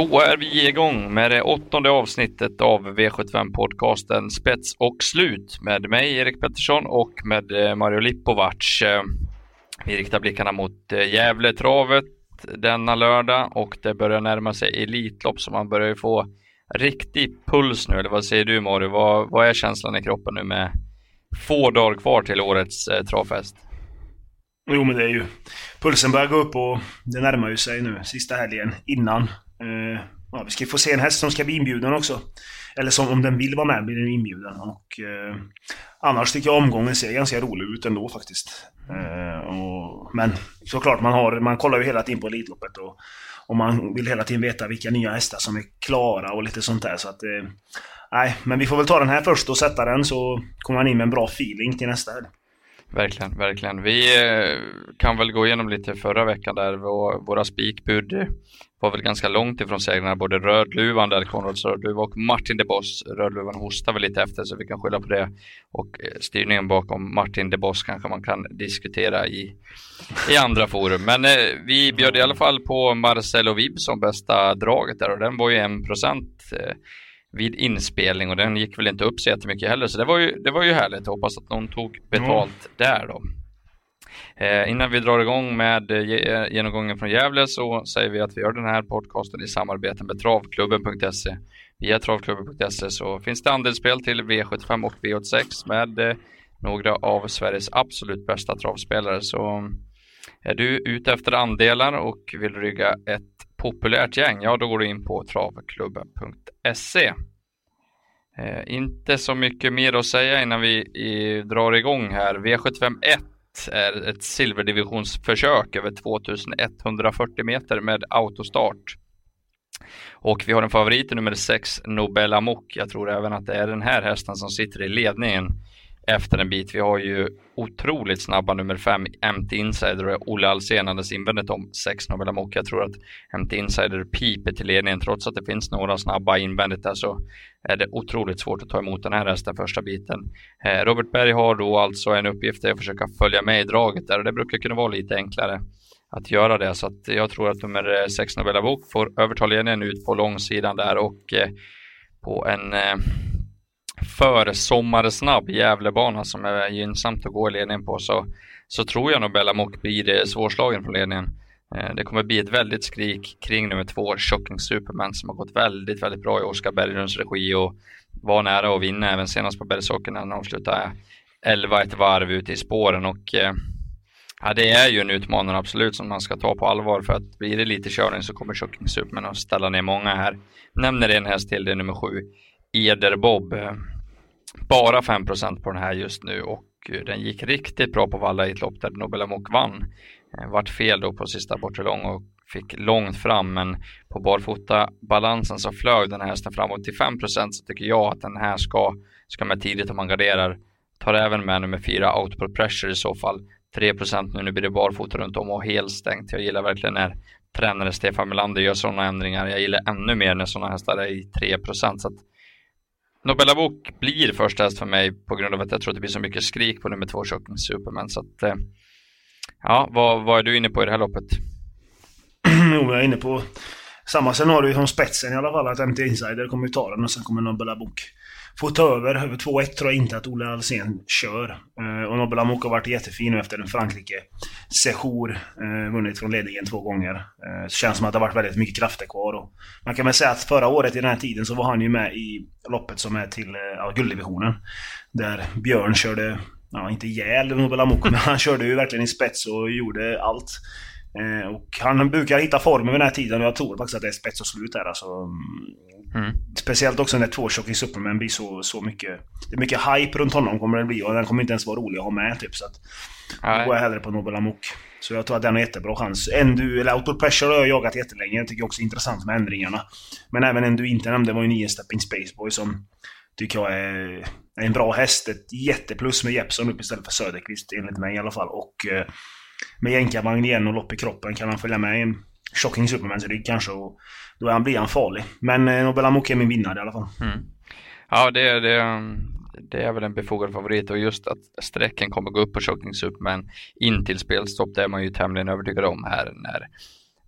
Då är vi igång med det åttonde avsnittet av V75-podcasten Spets och slut med mig Erik Pettersson och med eh, Mario Lipovac. Eh, vi riktar blickarna mot eh, Gävletravet denna lördag och det börjar närma sig Elitlopp så man börjar få riktig puls nu. Eller vad säger du Mario? Vad, vad är känslan i kroppen nu med få dagar kvar till årets eh, travfest? Jo, men det är ju... Pulsen börjar gå upp och det närmar ju sig nu sista helgen innan. Eh, ja, vi ska få se en häst som ska bli inbjuden också. Eller som om den vill vara med blir den inbjuden. Och, eh, annars tycker jag omgången ser ganska rolig ut ändå faktiskt. Eh, och, men såklart, man, har, man kollar ju hela tiden på Elitloppet och, och man vill hela tiden veta vilka nya hästar som är klara och lite sånt där. Så att, eh, nej, men vi får väl ta den här först och sätta den så kommer man in med en bra feeling till nästa helg. Verkligen, verkligen. Vi eh, kan väl gå igenom lite förra veckan där våra spikbud var väl ganska långt ifrån segrarna. Både Rödluvan där, Konrads Rödluva och Martin de Boss. Rödluvan hostade väl lite efter så vi kan skylla på det. Och eh, styrningen bakom Martin de Boss kanske man kan diskutera i, i andra forum. Men eh, vi bjöd i alla fall på Marcelo Vib som bästa draget där och den var ju en procent eh, vid inspelning och den gick väl inte upp så jättemycket heller. Så det var ju, det var ju härligt. Jag hoppas att någon tog betalt mm. där då. Eh, innan vi drar igång med eh, genomgången från Gävle så säger vi att vi gör den här podcasten i samarbete med travklubben.se. Via travklubben.se så finns det andelsspel till V75 och V86 med eh, några av Sveriges absolut bästa travspelare. Så är du ute efter andelar och vill rygga ett populärt gäng, ja då går du in på travklubben.se. Eh, inte så mycket mer att säga innan vi i, drar igång här. V75.1 är ett silverdivisionsförsök över 2140 meter med autostart. Och vi har en favorit i nummer 6, Nobel Amok. Jag tror även att det är den här hästen som sitter i ledningen efter en bit. Vi har ju otroligt snabba nummer fem, MT Insider och Olle Alsén alldeles invändigt om 6 Nobel Amok. Jag tror att MT Insider piper till ledningen trots att det finns några snabba invändigt där så är det otroligt svårt att ta emot den här hästen första biten. Eh, Robert Berg har då alltså en uppgift att försöka följa med i draget där och det brukar kunna vara lite enklare att göra det så att jag tror att nummer eh, 6 Novella Bok får överta ledningen ut på långsidan där och eh, på en försommarsnabb för sommarsnabb Gävlebana som är gynnsamt att gå i ledningen på så, så tror jag nog Bellamok blir eh, svårslagen från ledningen. Eh, det kommer bli ett väldigt skrik kring nummer två, Shocking Superman, som har gått väldigt, väldigt bra i Oskar Berglunds regi och var nära att vinna även senast på Bergsåker när han avslutade 11 ett varv ute i spåren och eh, ja, det är ju en utmanare absolut som man ska ta på allvar för att blir det lite körning så kommer Shocking Superman att ställa ner många här. Nämner en häst till, det är nummer sju, Eder Bob. Bara 5% på den här just nu och eh, den gick riktigt bra på Valla i ett lopp där Nobel Amok vann. Eh, vart fel då på sista bortre lång och fick långt fram men på barfota balansen så flög den här hästen framåt till 5% så tycker jag att den här ska, ska med tidigt om man garderar. Tar även med nummer 4 Output Pressure i så fall. 3 nu, nu blir det barfota runt om och helstängt. Jag gillar verkligen när tränare Stefan Melander gör sådana ändringar. Jag gillar ännu mer när sådana hästar är i 3 så att Nobella Bok blir första häst för mig på grund av att jag tror att det blir så mycket skrik på nummer två Shocking Superman. Så att, eh, ja, vad, vad är du inne på i det här loppet? jo, jag är inne på samma scenario som spetsen i alla fall. Att MT Insider kommer ta den och sen kommer Nobela Bok få ta över. Över 2-1 tror jag inte att Olle Alsen kör. Eh, och Nobel Amok har varit jättefin nu efter en Frankrike-sejour. Eh, vunnit från ledningen två gånger. Eh, så känns som att det har varit väldigt mycket krafter kvar. Och man kan väl säga att förra året i den här tiden så var han ju med i loppet som är till ja, gulddivisionen. Där Björn körde, ja inte ihjäl Nobel Amok, men han körde ju verkligen i spets och gjorde allt. Eh, och han brukar hitta formen vid den här tiden och jag tror faktiskt att det är spets och slut där alltså. Mm. Speciellt också när två Shocking Superman blir så, så mycket... Det är mycket hype runt honom kommer det bli och den kommer inte ens vara rolig att ha med typ så att... Då går jag hellre på Nobel Amok. Så jag tror att den har jättebra chans. Endu, eller Outdoor Pressure har jag jagat jättelänge. Jag tycker också är intressant med ändringarna. Men även en du inte nämnde var ju 9 Stepping Spaceboy som tycker jag är, är en bra häst. Ett jätteplus med Jeppson upp istället för Söderqvist enligt mig i alla fall. Och eh, med jänkarvagn igen och lopp i kroppen kan han följa med i en Shocking Supermans rygg kanske. Och då är han, blir han farlig. Men eh, Nobel Amok är min vinnare i alla fall. Mm. Ja, det, det, det är väl en befogad favorit och just att sträcken kommer gå upp på Shocking Superman in till spelstopp det är man ju tämligen övertygad om här när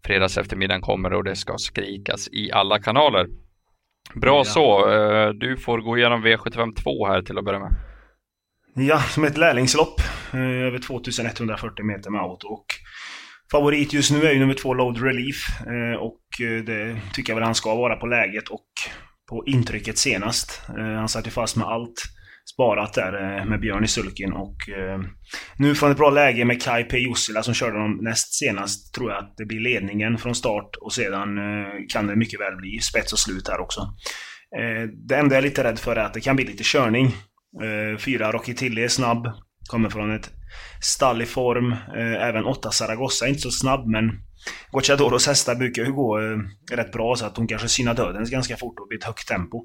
fredags eftermiddagen kommer och det ska skrikas i alla kanaler. Bra ja. så. Eh, du får gå igenom V752 här till att börja med. Ja, som ett lärlingslopp. Eh, över 2140 meter med auto. Och favorit just nu är ju nummer två Load Relief. Eh, och eh, det tycker jag väl han ska vara på läget och på intrycket senast. Eh, han satt ju fast med allt sparat där eh, med Björn i sulken och nu från ett bra läge med Kai P. Jussila som körde dem näst senast tror jag att det blir ledningen från start och sedan kan det mycket väl bli spets och slut här också. Det enda jag är lite rädd för är att det kan bli lite körning. Fyra Rocky Tilly är snabb. Kommer från ett stall i form. Eh, även åtta Zaragoza är inte så snabb men Gocciadoros hästar brukar ju gå eh, rätt bra så att hon kanske synar dödens ganska fort och blir ett högt tempo.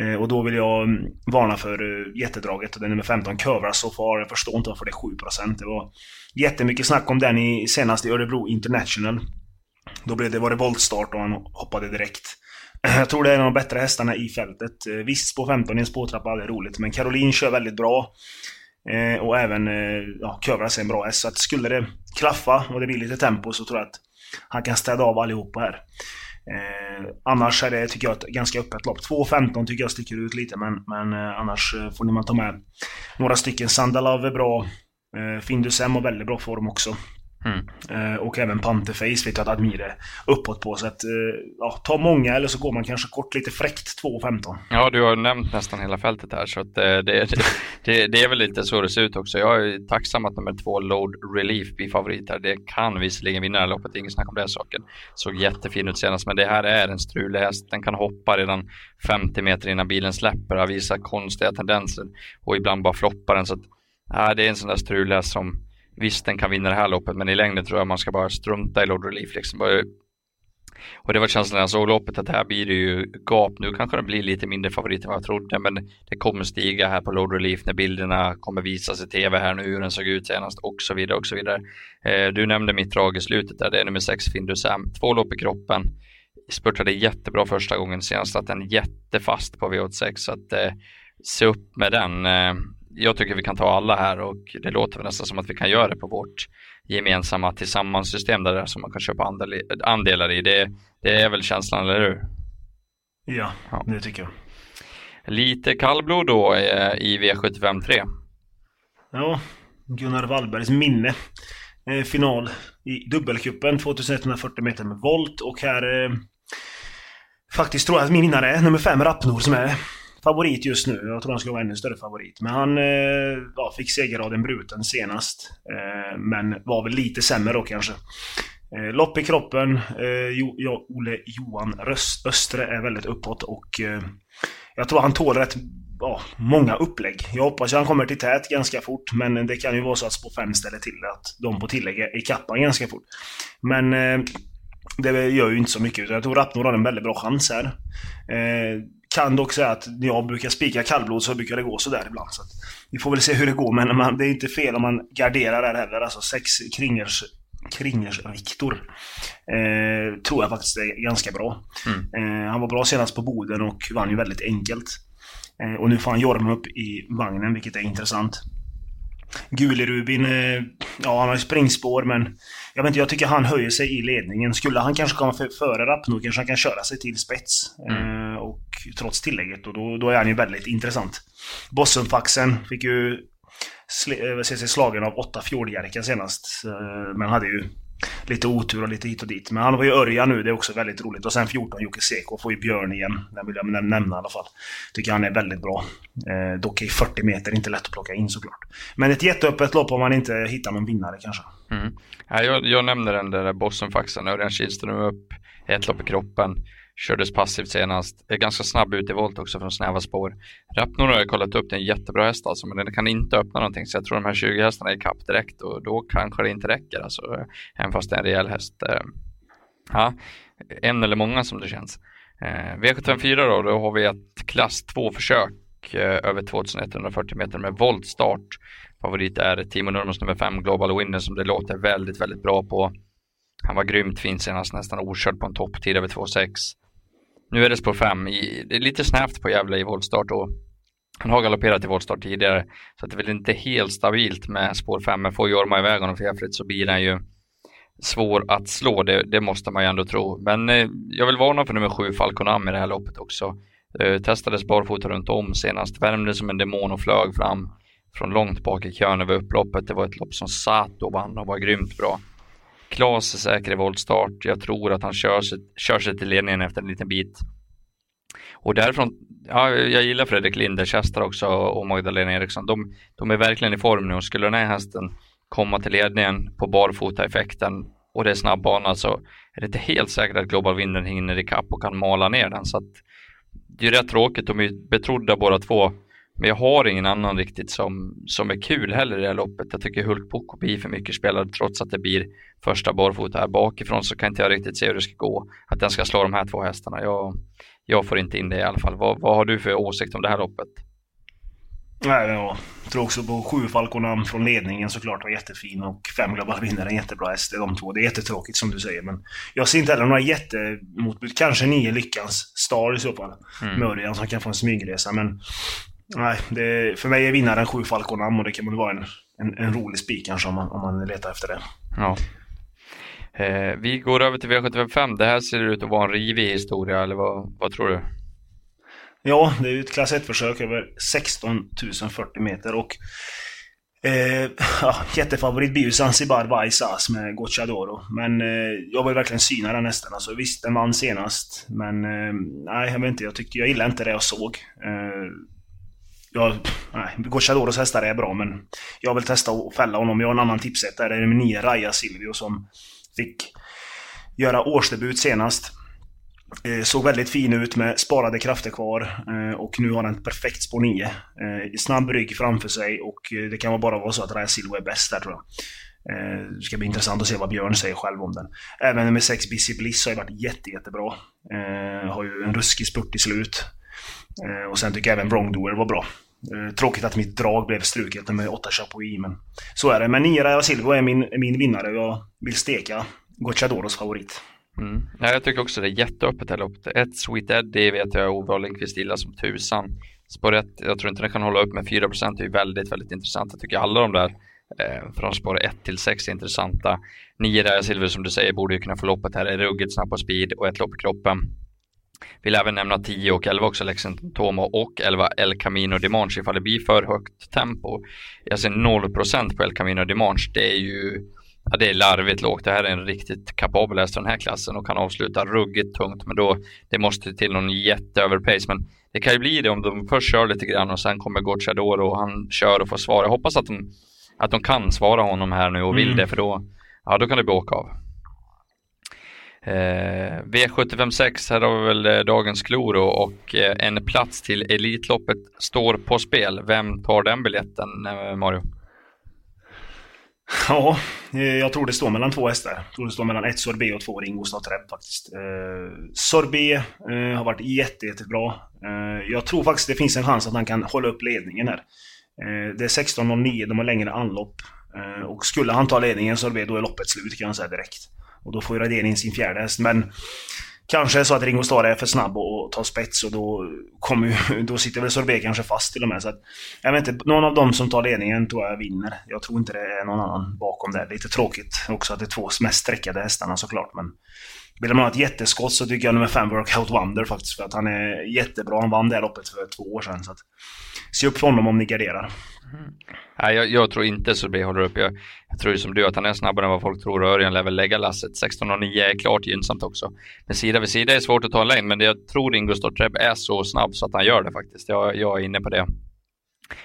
Eh, och då vill jag mm, varna för jättedraget. Det är nummer 15, Curvra So Far. Jag förstår inte varför det är 7%. Det var jättemycket snack om den i, senast i Örebro International. Då blev det, var det voltstart och han hoppade direkt. Jag tror det är en av de bättre hästarna i fältet. Visst, på 15 i en spårtrappa är roligt, men Caroline kör väldigt bra. Eh, och även eh, ja, Kövras är en bra häst. Så att skulle det klaffa och det blir lite tempo så tror jag att han kan städa av allihopa här. Eh, annars är det, tycker jag, ett ganska öppet lopp. 2.15 tycker jag sticker ut lite, men, men eh, annars eh, får ni man ta med några stycken. Sandalov är bra. Eh, M har väldigt bra form också. Mm. Eh, och även Panterface vet jag att Admir är uppåt på. Så att, eh, ja, ta många eller så går man kanske kort lite fräckt 2.15. Ja, du har nämnt nästan hela fältet här så eh, det, det, det, det, är väl lite så det ser ut också. Jag är tacksam att nummer två Load Relief blir favorit här. Det kan visserligen vinna det här loppet, ingen snack om den saken. Såg jättefin ut senast, men det här är en strulig häst. Den kan hoppa redan 50 meter innan bilen släpper, har visat konstiga tendenser och ibland bara floppar den. Så att, ja, det är en sån där strulig häst som Visst, den kan vinna det här loppet, men i längden tror jag man ska bara strunta i Lord Relief. Liksom. Och det var känslan när jag såg loppet att här blir det ju gap. Nu kanske den blir lite mindre favorit än vad jag trodde, men det kommer stiga här på Lord Relief när bilderna kommer visas i tv här nu, hur den såg ut senast och så vidare och så vidare. Eh, du nämnde mitt drag i slutet där, det är nummer 6 Findusam. Två lopp i kroppen. Spurtade jättebra första gången senast, att den jättefast på V86 så att eh, se upp med den. Eh, jag tycker vi kan ta alla här och det låter nästan som att vi kan göra det på vårt gemensamma tillsammans-system där som man kan köpa andelar i. Det, det är väl känslan, eller hur? Ja, ja, det tycker jag. Lite kallblod då eh, i V75 3. Ja, Gunnar Wallbergs minne. Eh, final i dubbelcupen 2140 meter med volt och här eh, Faktiskt tror jag att min vinnare är nummer 5 Rappnor som är favorit just nu. Jag tror han skulle vara ännu större favorit. Men han eh, ja, fick segerraden bruten senast. Eh, men var väl lite sämre då kanske. Eh, lopp i kroppen. Eh, jo, Ole Johan Röst, Östre är väldigt uppåt och eh, jag tror han tål rätt ja, många upplägg. Jag hoppas att han kommer till tät ganska fort, men det kan ju vara så att spå 5 ställer till det. Att de på tillägg är ikapp ganska fort. Men eh, det gör ju inte så mycket. Jag tror Rappnor har en väldigt bra chans här. Eh, kan dock säga att när jag brukar spika kallblod så brukar det gå sådär ibland. Så vi får väl se hur det går, men man, det är inte fel om man garderar där heller. Alltså sex kringers, kringers Viktor. Eh, tror jag faktiskt är ganska bra. Mm. Eh, han var bra senast på Boden och vann ju väldigt enkelt. Eh, och nu får han Jorma upp i vagnen, vilket är intressant. Gulerubin, eh, ja han har ju springspår men jag vet inte, jag tycker han höjer sig i ledningen. Skulle han kanske komma före Rappno kanske han kan köra sig till spets. Mm. Och trots tillägget och då, då är han ju väldigt intressant. Bossenfaxen fick ju eh, se sig slagen av åtta fjordjerkar senast. Eh, men hade ju lite otur och lite hit och dit. Men han var ju Örjan nu, det är också väldigt roligt. Och sen 14 Jocke Seko får ju Björn igen. Den vill jag nämna i alla fall. Tycker han är väldigt bra. Eh, dock är 40 meter inte lätt att plocka in såklart. Men ett jätteöppet lopp om man inte hittar någon vinnare kanske. Mm. Ja, jag, jag nämnde den där Bossenfaxen. Örjan Kihlström upp ett lopp i kroppen. Kördes passivt senast. Är ganska snabb ut i volt också från snäva spår. Rapnor har jag kollat upp, det är en jättebra häst alltså, men den kan inte öppna någonting. Så jag tror de här 20 hästarna är kapp direkt och då kanske det inte räcker. Alltså, även fast det är en rejäl häst. Eh, ja, en eller många som det känns. Eh, V754 då, då har vi ett klass 2-försök eh, över 2140 meter med voltstart. Favorit är Timo Nurmos nummer 5 Global Winner som det låter väldigt, väldigt bra på. Han var grymt fin senast, nästan okörd på en topptid över 2,6. Nu är det spår 5. Det är lite snävt på Gävle i voltstart och han har galopperat i voltstart tidigare så det är väl inte helt stabilt med spår 5 men får Jorma iväg honom för jävligt så blir den ju svår att slå, det, det måste man ju ändå tro. Men eh, jag vill varna för nummer 7, Falconam i det här loppet också. Eh, testades barfota runt om senast, värmde som en demon och flög fram från långt bak i kön över upploppet. Det var ett lopp som Sato vann och var grymt bra. Klas är säker i voltstart. Jag tror att han kör sig, kör sig till ledningen efter en liten bit. Och därifrån, ja, jag gillar Fredrik Linders hästar också och Magdalena Eriksson. De, de är verkligen i form nu och skulle den här hästen komma till ledningen på barfota-effekten och det är snabb bana så är det inte helt säkert att Global Vinden hinner ikapp och kan mala ner den. Så att, det är rätt tråkigt, de är betrodda båda två. Men jag har ingen annan riktigt som, som är kul heller i det här loppet. Jag tycker Hulk Boko blir för mycket spelad trots att det blir första barfota här bakifrån så kan inte jag riktigt se hur det ska gå. Att den ska slå de här två hästarna. Jag, jag får inte in det i alla fall. Vad, vad har du för åsikt om det här loppet? Nej, jag tror också på sju Falconam från ledningen såklart var jättefin och fem Global Winner en jättebra häst. Det är de två. Det är jättetråkigt som du säger men jag ser inte heller några jättemotbud. Kanske nio Lyckans Star i så fall. Mm. Mörjan som kan få en smygresa men Nej, det, för mig är vinnaren sju Falconam och det kan väl vara en, en, en rolig spik kanske om man, om man letar efter det. Ja. Eh, vi går över till V755. Det här ser ut att vara en rivig historia, eller vad, vad tror du? Ja, det är ju ett klass 1-försök över 16 040 meter och eh, ja, jättefavorit blir ju Zanzibar Vaisas med Gocciadoro. Men eh, jag vill verkligen syna den hästen. Alltså, visst, den vann senast. Men eh, nej, jag vet inte. Jag, tyckte, jag gillade inte det jag såg. Eh, jag, nej, Gocciadoros hästar är bra men jag vill testa att fälla honom. Jag har en annan tipsättare. Det är min nya Raja Silvio som fick göra årsdebut senast. Eh, såg väldigt fin ut med sparade krafter kvar eh, och nu har han ett perfekt spår 9. Eh, snabb rygg framför sig och eh, det kan bara vara så att Raja Silvio är bäst där tror jag. Eh, det ska bli intressant att se vad Björn säger själv om den. Även med 6 Busy Bliss har ju varit jätte, jättebra. Eh, har ju en ruskig spurt i slut. Och sen tycker jag även Wrongdoer var bra. Eh, tråkigt att mitt drag blev struket med 8 Chapuis, men så är det. Men Nira Silva är min, min vinnare och jag vill steka Gocciadoros favorit. Mm. Ja, jag tycker också det är jätteöppet här loppet. Ett Sweet Eddie vet jag Ove Lindqvist gillar som tusan. Spår 1, jag tror inte den kan hålla upp med 4 Det är väldigt, väldigt intressant. Jag tycker alla de där eh, från spår 1 till 6 är intressanta. 9 där Silver som du säger borde ju kunna få loppet här. Är ruggigt snabb på speed och ett lopp i kroppen. Vill även nämna 10 och 11 också, Lexington Tomo och 11 El Camino Dimanche ifall det blir för högt tempo. Jag ser 0% på El Camino Dimanche. Det är ju ja, det är larvigt lågt. Det här är en riktigt kapabel häst den här klassen och kan avsluta ruggigt tungt. Men då det måste till någon jätteöverpace. Men det kan ju bli det om de först kör lite grann och sen kommer Gocciador och han kör och får svara. Jag hoppas att de, att de kan svara honom här nu och vill mm. det för då, ja, då kan det bli åka av. Eh, V756, här har vi väl eh, dagens kloro och eh, en plats till Elitloppet står på spel. Vem tar den biljetten, eh, Mario? Ja, eh, jag tror det står mellan två hästar. Jag tror det står mellan ett Sorbet och två Ringo Startrep faktiskt. Eh, Sorbet eh, har varit jätte, jättebra. Eh, jag tror faktiskt det finns en chans att han kan hålla upp ledningen här. Eh, det är 16.09, de har längre anlopp. Eh, och skulle han ta ledningen Sorbet, då är loppet slut kan jag säga direkt. Och då får ju Radén sin fjärde häst. Men kanske så att Ringo Starr är för snabb och tar spets och då, kommer då sitter väl Sorbet kanske fast till och med. Så att, jag vet inte, någon av dem som tar ledningen tror jag vinner. Jag tror inte det är någon annan bakom det. Lite tråkigt också att det är två mest sträckade hästarna såklart. Men vill man ha ett jätteskott så tycker jag nummer 5 Workout Wonder faktiskt. För att han är jättebra. Han vann det här loppet för två år sedan. Så att, se upp för honom om ni garderar. Mm. Nej, jag, jag, tror inte Sorbet håller upp. Jag, jag tror som du att han är snabbare än vad folk tror. och Örjan lär väl lägga lasset. 16,9 är klart gynnsamt också. Men sida vid sida är svårt att ta en längd, men jag tror Ingo Stortreb är så snabb så att han gör det faktiskt. Jag, jag är inne på det.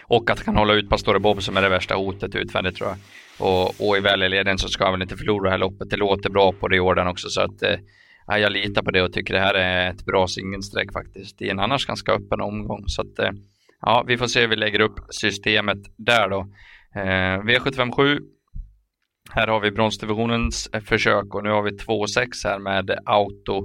Och att han kan hålla ut Pastore Bob som är det värsta hotet utvändigt tror jag. Och, och i väl så ska han väl inte förlora det här loppet. Det låter bra på Riordan också så att eh, jag litar på det och tycker det här är ett bra singelsträck faktiskt i en annars ganska öppen omgång. Så att, eh, ja, vi får se hur vi lägger upp systemet där då. Eh, V757. Här har vi bronsdivisionens försök och nu har vi 2-6 här med auto.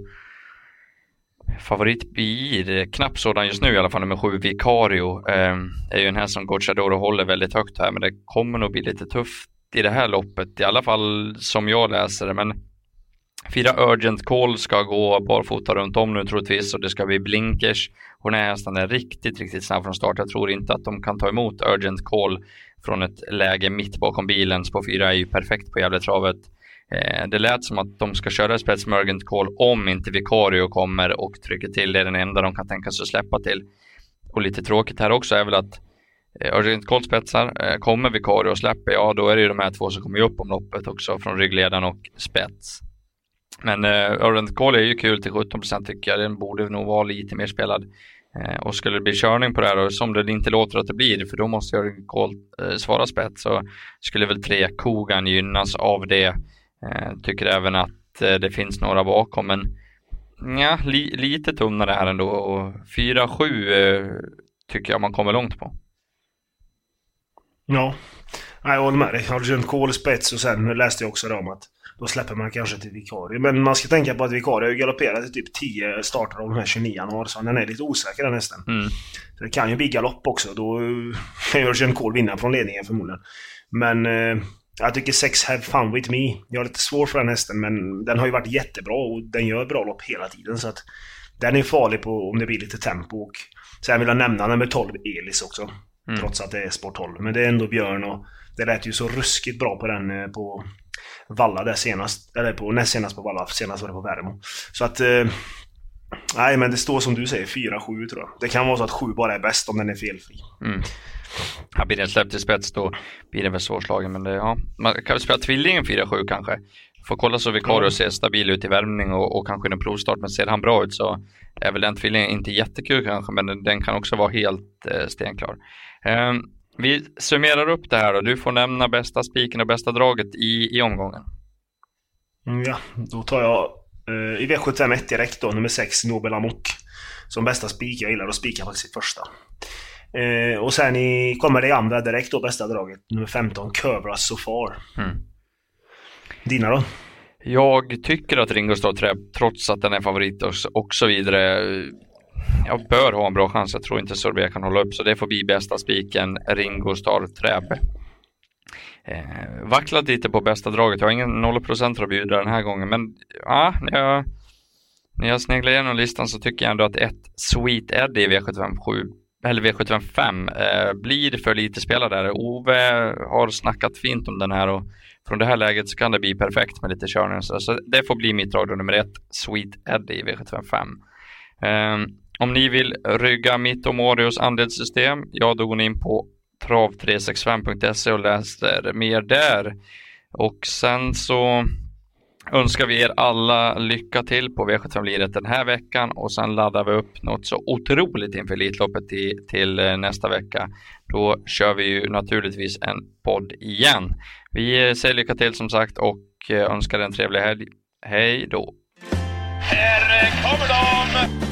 Favorit blir knapp sådan just nu i alla fall, nummer 7 Vicario. Eh, är ju en här som Gocciadoro håller väldigt högt här, men det kommer nog bli lite tufft i det här loppet, i alla fall som jag läser det. Men Fyra Urgent Call ska gå barfota runt om nu troligtvis och det ska bli blinkers. Hon är nästan är riktigt, riktigt snabb från start. Jag tror inte att de kan ta emot Urgent Call från ett läge mitt bakom bilen. Spår 4 är ju perfekt på Gävletravet. Eh, det lät som att de ska köra spets med Urgent Call om inte Vicario kommer och trycker till. Det är den enda de kan tänka sig att släppa till. Och lite tråkigt här också är väl att eh, Urgent Call spetsar. Eh, kommer Vicario och släpper, ja då är det ju de här två som kommer upp om loppet också från ryggledaren och spets. Men eh, Örent Urgent är ju kul till 17% tycker jag. Den borde nog vara lite mer spelad. Eh, och skulle det bli körning på det här, och som det inte låter att det blir, för då måste jag Kohl eh, svara spets, så skulle väl tre Kogan gynnas av det. Tycker även att det finns några bakom, men ja, li, lite tunnare här ändå. Och 4-7 tycker jag man kommer långt på. Ja, jag håller med dig. Argent Kohl spets och sen läste jag också om att då släpper man kanske till vikarie. Men man ska tänka på att vikarie har galopperat i typ 10 starter av de här 29 han har. Så den är lite osäker den hästen. Mm. Så det kan ju bli galopp också. Då kan ju Örjan Kohl vinna från ledningen förmodligen. Men eh, jag tycker 6 Have Fun With Me. Jag har lite svårt för den hästen men den har ju varit jättebra och den gör bra lopp hela tiden. Så att den är farlig på om det blir lite tempo. Och sen vill jag nämna nummer 12, Elis också. Mm. Trots att det är sport 12. Men det är ändå Björn och det lät ju så ruskigt bra på den eh, på Valla där senast. Eller på, näst senast på Valla. Senast var det på Värmo. Så att... Eh, nej, men det står som du säger 4-7 tror jag. Det kan vara så att 7 bara är bäst om den är felfri. Mm. Ja, blir den släppt till spets då blir den väl svårslagen. Men det, ja. Man kan väl spela tvillingen 4-7 kanske. Får kolla så Vicario ser stabil ut i värmning och, och kanske en provstart. Men ser han bra ut så är väl den tvillingen inte jättekul kanske. Men den, den kan också vara helt eh, stenklar. Um, vi summerar upp det här då. Du får nämna bästa spiken och bästa draget i, i omgången. Mm, ja, då tar jag eh, i V751 direkt då, nummer 6, Nobel Amok. Som bästa spik. Jag gillar att spika faktiskt första. Eh, och sen i, kommer det i andra direkt då, bästa draget. Nummer 15, Cobra So Far. Mm. Dina då? Jag tycker att Ringo står trä, trots att den är favorit och, och så vidare jag bör ha en bra chans. Jag tror inte Sorbet kan hålla upp, så det får bli bästa spiken. Ringo Star Träbe. Eh, vacklat lite på bästa draget. Jag har ingen 0% att bjuda den här gången, men ja, när jag, när jag sneglar igenom listan så tycker jag ändå att ett Sweet Eddie i V757 eller V755 eh, blir för lite spelad där. Ove har snackat fint om den här och från det här läget så kan det bli perfekt med lite körning. Så, så det får bli mitt drag nummer ett, Sweet Eddie i V755. Eh, om ni vill rygga mitt och Morios andelssystem, ja då går ni in på trav365.se och läser mer där. Och sen så önskar vi er alla lycka till på V75-liret den här veckan och sen laddar vi upp något så otroligt inför Elitloppet till, till nästa vecka. Då kör vi ju naturligtvis en podd igen. Vi säger lycka till som sagt och eh, önskar en trevlig helg. Hej då! Här kommer de!